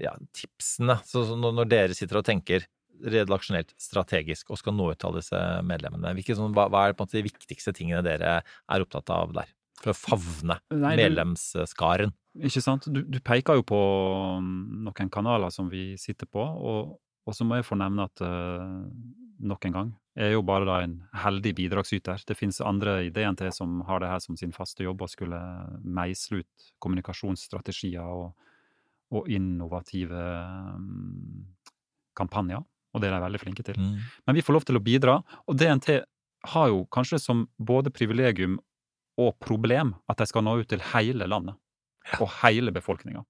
ja, tipsene så, så når dere sitter og tenker redaksjonelt, strategisk, og skal nå ut til alle disse medlemmene? Hvilke, sånn, hva, hva er på en måte de viktigste tingene dere er opptatt av der? For å favne Nei, du- medlemsskaren. Ikke sant? Du, du peker jo på mm, noen kanaler som vi sitter på, og, og så må jeg få nevne at uh, nok en gang jeg er jo bare da en heldig bidragsyter. Det finnes andre i DNT som har det her som sin faste jobb, og skulle meisle ut kommunikasjonsstrategier og, og innovative um, kampanjer. Og det er de veldig flinke til. Mm. Men vi får lov til å bidra, og DNT har jo kanskje som både privilegium og problem at de skal nå ut til hele landet. Og hele befolkninga.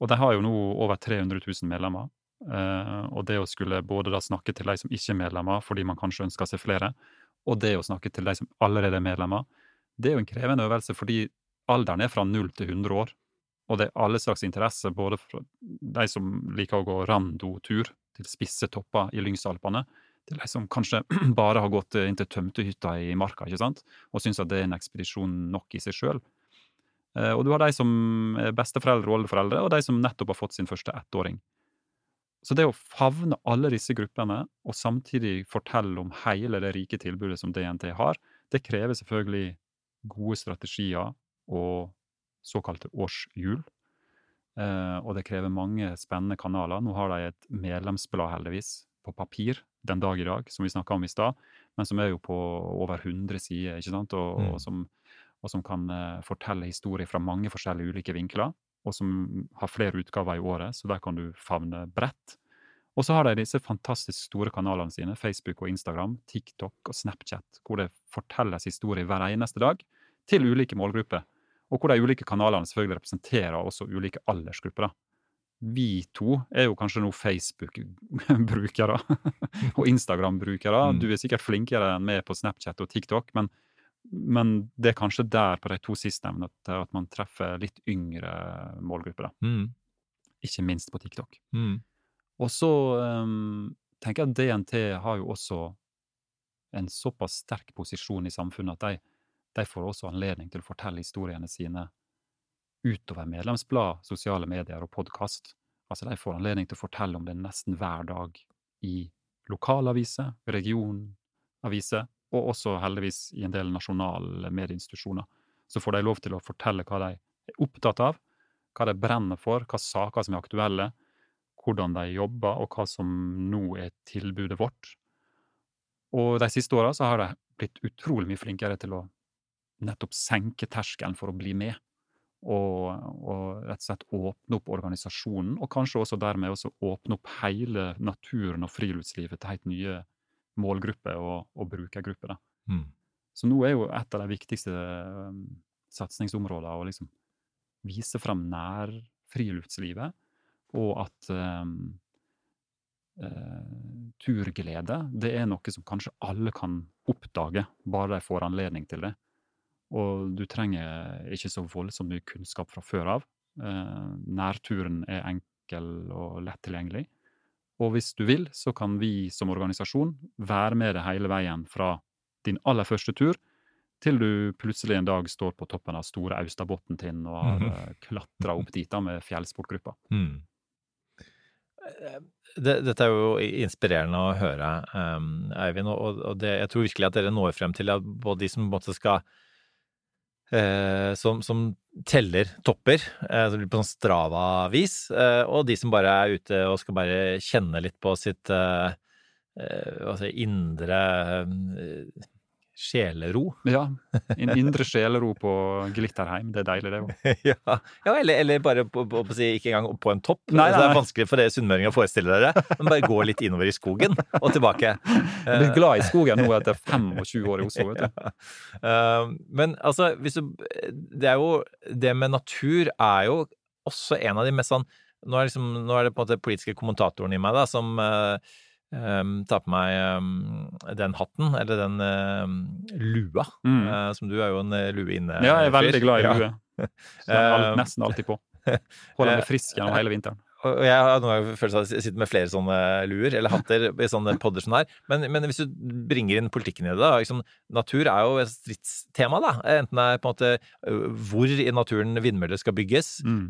Og de har jo nå over 300 000 medlemmer. eh, og det å skulle både da snakke til de som ikke er medlemmer, fordi man kanskje ønsker seg flere, og det å snakke til de som allerede er medlemmer, det er jo en krevende øvelse, fordi alderen er fra 0 til 100 år. Og det er alle slags interesser, både fra de som liker å gå rando-tur til spisse topper i Lyngsalpene, til de som kanskje bare har gått inn til tømtehytta i marka, ikke sant, og syns at det er en ekspedisjon nok i seg sjøl. Og du har de som er besteforeldre og oldeforeldre, og de som nettopp har fått sin første ettåring. Så det å favne alle disse gruppene, og samtidig fortelle om hele det rike tilbudet som DNT har, det krever selvfølgelig gode strategier og såkalte årshjul. Eh, og det krever mange spennende kanaler. Nå har de et medlemsblad, heldigvis, på papir den dag i dag, som vi snakka om i stad, men som er jo på over 100 sider, ikke sant, og, Mm. og, som, og som kan eh, fortelle historier fra mange forskjellige ulike vinkler, og som har flere utgaver i året, så der kan du favne bredt. Og så har de disse fantastisk store kanalene sine, Facebook og Instagram, TikTok og Snapchat, hvor det fortelles historier hver eneste dag til ulike målgrupper. Og hvor de ulike kanalene selvfølgelig representerer også ulike aldersgrupper. da. Vi to er jo kanskje nå Facebook-brukere og Instagram-brukere. Mm. Du er sikkert flinkere enn meg på Snapchat og TikTok, men, men det er kanskje der på de to sistnevnte at, man treffer litt yngre målgrupper. Mm. Ikke minst på TikTok. Mm. Og så um, tenker jeg at DNT har jo også en såpass sterk posisjon i samfunnet at de, de får også anledning til å fortelle historiene sine utover medlemsblad, sosiale medier og podkast. Altså, de får anledning til å fortelle om det nesten hver dag i lokalaviser, regionaviser, og også heldigvis i en del nasjonale medieinstitusjoner. Så får de lov til å fortelle hva de er opptatt av, hva de brenner for, hva saker som er aktuelle, hvordan de jobber, og hva som nå er tilbudet vårt. Og de siste åra har de blitt utrolig mye flinkere til å nettopp senke terskelen for å bli med. Og, og rett og slett åpne opp organisasjonen, og kanskje også dermed også åpne opp hele naturen og friluftslivet til helt nye målgrupper og, og brukergrupper. Mm. Så nå er jo et av de viktigste um, satsingsområdene å liksom vise frem nærfriluftslivet, og at um, uh, turglede det er noe som kanskje alle kan oppdage, bare de får anledning til det. Og du trenger ikke så voldsomt mye kunnskap fra før av. Eh, nærturen er enkel og lett tilgjengelig. Og hvis du vil, så kan vi som organisasjon være med deg hele veien fra din aller første tur til du plutselig en dag står på toppen av store Austabotn-tind og har mm. uh, klatra opp dit da med fjellsportgruppa. Mm. Dette er jo inspirerende å høre, um, Eivind, og, og det, jeg tror virkelig at dere når frem til at både de som på en måte skal eh, som, som teller topper, eh, på sånn Strava-vis, eh, og de som bare er ute og skal bare kjenne litt på sitt eh, si, indre eh, sjelero. Ja. En indre sjelero på Glitterheim. Det er deilig, det òg. ja, ja eller, eller bare på, på, på, ikke engang på en topp. Nei, Altså, det er vanskelig for dere sunnmøringer å forestille dere. Men bare gå litt innover i skogen og tilbake. Jeg blir glad i skogen nå etter 25 år i Oslo. vet du. Ja. Eh, men altså, hvis du Det er jo Det med natur er jo også en av de mest sånn Nå er, liksom, nå er det på en måte politiske kommentatoren i meg da, som eh, eh, tar på meg eh, den hatten, eller den eh, lua. Mm. eh, som du er jo en eh, lue inne. Ja, jeg er veldig glad i Ja. Så jeg er Eh, nesten alltid på. Holder meg frisk gjennom hele vinteren. Og jeg har noen ganger følelsen av at jeg sitter med flere sånne luer, eller hatter, i sånne podder som det her. Men, men hvis du bringer inn politikken i det, da liksom, Natur er jo et stridstema, da. Enten det er på en måte øh, hvor i naturen vindmøller skal bygges. Mm.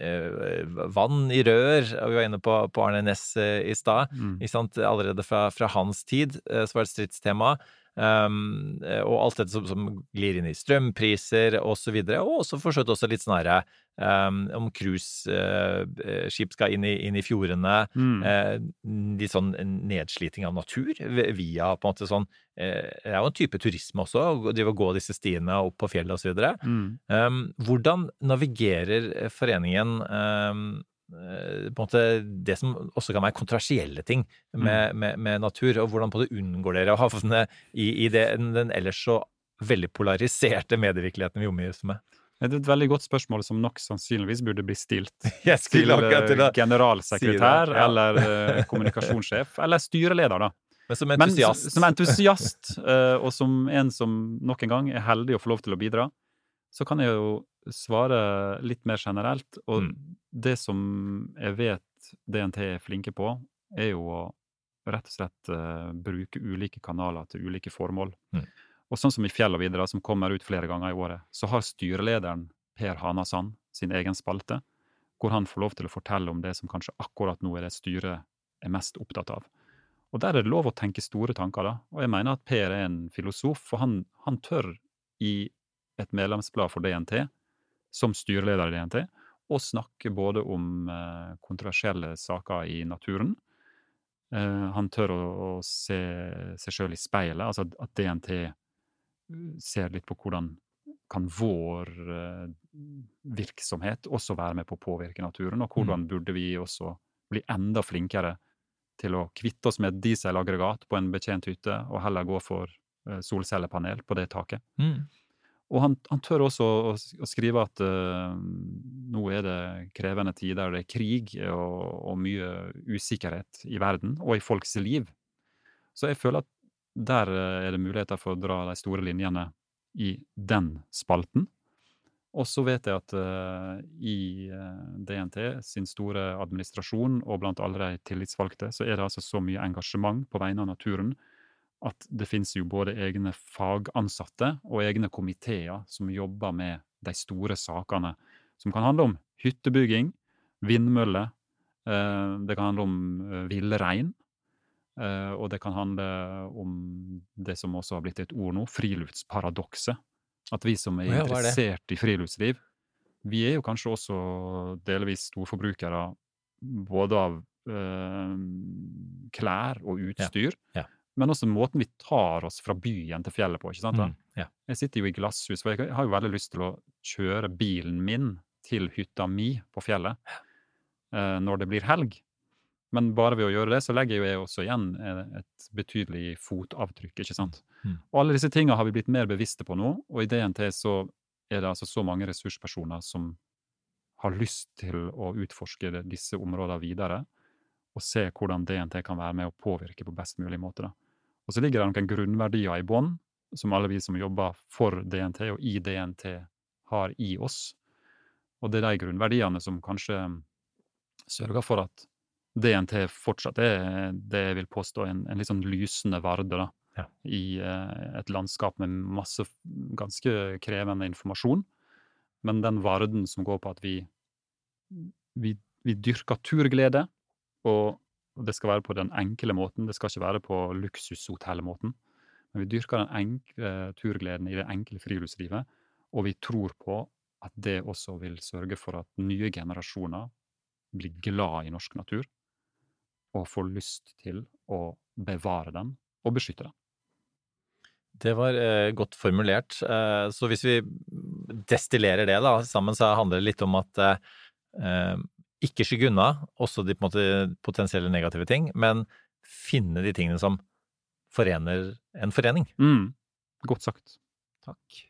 eh, vann i rør, og vi var inne på, på Arne Næss eh, i stad. Mm. Allerede fra, fra hans tid så var det et stridstema. Um, eh, og alt dette som, som glir inn i strømpriser og så og også for også litt sånn herre um, om cruiseskip skal inn i, inn i fjordene. Mm. Uh, litt sånn nedsliting av natur via på en måte sånn uh, Det er jo en type turisme også, å og gå disse stiene opp på fjellet videre. Mm. Um, hvordan navigerer eh, foreningen um, eh, det som også kan være kontroversielle ting med, med, med natur, og hvordan unngår dere å havne i, i det, den ellers så veldig polariserte medievirkeligheten vi omgis med? Det er et veldig godt spørsmål som nok sannsynligvis burde bli stilt Jeg til eh, generalsekretær ja. eller eh, kommunikasjonssjef, eller styreleder, da. Men som entusiast Men, som entusiast, og som en som nok en gang er heldig å få lov til å bidra, så kan jeg jo svare litt mer generelt. Og Mm. det som jeg vet DNT er flinke på, er jo å rett og slett uh, bruke ulike kanaler til ulike formål. Mm. Og sånn som i Fjell og videre, som kommer ut flere ganger i året, så har styrelederen Per Hanasand sin egen spalte, hvor han får lov til å fortelle om det som kanskje akkurat nå er det styret er mest opptatt av. Og der er det lov å tenke store tanker, da. Og jeg mener at Per er en filosof, for han, han tør i et medlemsblad for DNT, som styreleder i DNT, og snakke både om eh, kontroversielle saker i naturen. Eh, han tør å, å se seg sjøl i speilet, altså at- DNT ser litt på hvordan kan vår eh, virksomhet også være med på å påvirke naturen, og hvordan burde vi også bli enda flinkere til å kvitte oss med et dieselaggregat på en betjent hytte, og heller gå for eh, solcellepanel på det taket. Mm. Og han, han tør også å, å skrive at uh, nå er det krevende tider, det er krig og, og mye usikkerhet i verden og i folks liv. Så jeg føler at der eh, er det muligheter for å dra de store linjene i den spalten. Og så vet jeg at uh, i eh, DNT sin store administrasjon og blant alle de tillitsvalgte, så er det altså så mye engasjement på vegne av naturen at det finnes jo både egne fagansatte og egne komiteer som jobber med de store sakene, som kan handle om hyttebygging, vindmøller, eh, det kan handle om eh, villrein, eh, og det kan handle om det som også har blitt et ord nå, friluftsparadokset. At vi som er ja, er interessert i friluftsliv, vi er jo kanskje også delvis storforbrukere både av klær og utstyr, Ja. ja. Men også måten vi tar oss fra byen til fjellet på. ikke sant? Mm. Ja. Jeg sitter jo i glasshus, for jeg har jo veldig lyst til å kjøre bilen min til hytta mi på fjellet eh, når det blir helg. Men bare ved å gjøre det, så legger jeg jo jeg også igjen eh, et betydelig fotavtrykk, ikke sant. Mm. Og alle disse tinga har vi blitt mer bevisste på nå, og i DNT så er det altså så mange ressurspersoner som har lyst til å utforske disse områdene videre, og se hvordan DNT kan være med å påvirke på best mulig måte. da. Og så ligger det noen grunnverdier i bånn, som alle vi som jobber for DNT og i DNT, har i oss. Og det er de grunnverdiene som kanskje sørger for at DNT fortsatt er det jeg vil påstå en, en litt sånn lysende varde da, Ja. i eh, et landskap med masse ganske krevende informasjon. Men den varden som går på at vi, vi, vi dyrker turglede, og det skal være på den enkle måten, det skal ikke være på luksushotellmåten. Men vi dyrker den enkle turgleden i det enkle friluftslivet, og vi tror på at det også vil sørge for at nye generasjoner blir glad i norsk natur, og får lyst til å bevare den og beskytte den. Det var eh, godt formulert. Eh, så hvis vi destillerer det da, sammen, så handler det litt om at eh, eh ikke skygge unna også de måte, potensielle negative ting, men finne de tingene som forener en forening. Mm. Godt sagt. Takk.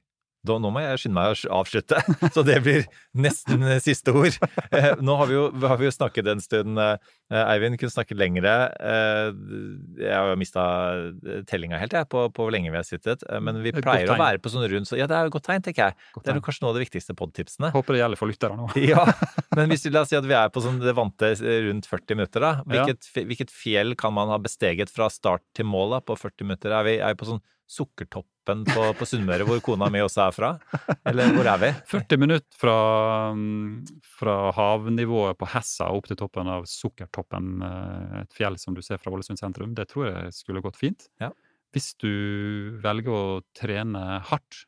Da, nå må jeg skynde meg å avslutte, så det blir nesten siste ord. Eh, nå har vi, jo, har vi jo snakket en stund. Eh, Eivind kunne snakket lengre. Eh, jeg har jo mista tellinga helt, jeg, på, på, hvor lenge vi har sittet. Men vi pleier å være på sånn rundt så Ja, det er jo et godt tegn, tenker jeg. det er jo kanskje noe av de viktigste podtipsene. Håper det gjelder for lyttere nå. ja, men hvis vi la oss si at vi er på sånn det vante rundt 40 minutter, da. Hvilket, ja. hvilket fjell kan man ha besteget fra start til mål da, på 40 minutter? Er vi, er vi på sånn Sukkertoppen på, på Sunnmøre, hvor kona mi også er fra? Eller hvor er vi? 40 minutter fra, fra havnivået på Hessa opp til toppen av Sukkertoppen, eh, et fjell som du ser fra Ålesund sentrum. Det tror jeg skulle gått fint. Ja. Hvis du velger å trene hardt,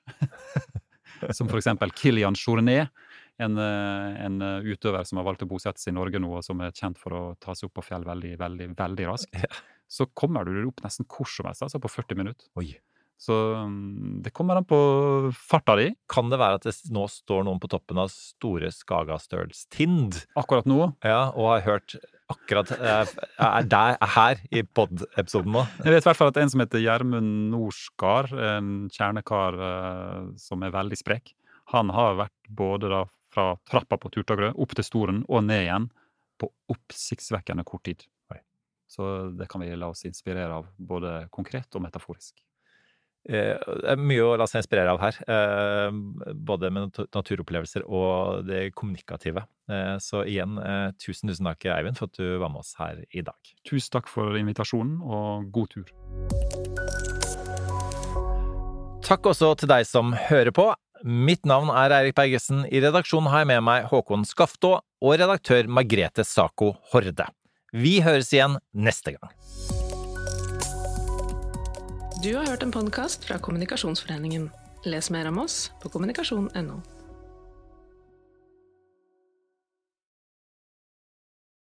som for eksempel Kilian Journet, en, eh, en, utøver som har valgt å bosette seg i Norge nå, og som er kjent for å ta seg opp på fjell veldig, veldig, veldig raskt. Ja så kommer du opp nesten hvor som helst, altså på 40 minutter. Oi. Så um, det kommer an på farta di. Kan det være at det nå står noen på toppen av store Skagastølstind? Akkurat nå? Ja, og har hørt akkurat eh, Er der, er her i pod-episoden nå? Jeg vet i hvert fall at en som heter Gjermund Norskar, en kjernekar uh, som er veldig sprek, han har vært både da fra trappa på Turtagrø opp til Storen og ned igjen på oppsiktsvekkende kort tid. Så det kan vi la oss inspirere av, både konkret og metaforisk. Eh, det er mye å la seg inspirere av her, eh, både med naturopplevelser og det kommunikative. Eh, så igjen, tusen, tusen takk, Eivind, for at du var med oss her i dag. Tusen takk for invitasjonen, og god tur. Takk også til deg som hører på. Mitt navn er Eirik Bergesen. I redaksjonen har jeg med meg Håkon Skaftå og redaktør Margrete Sako Horde. Vi høres igjen neste gang. Du har hørt en podkast fra Kommunikasjonsforeningen. Les mer om oss på kommunikasjon.no.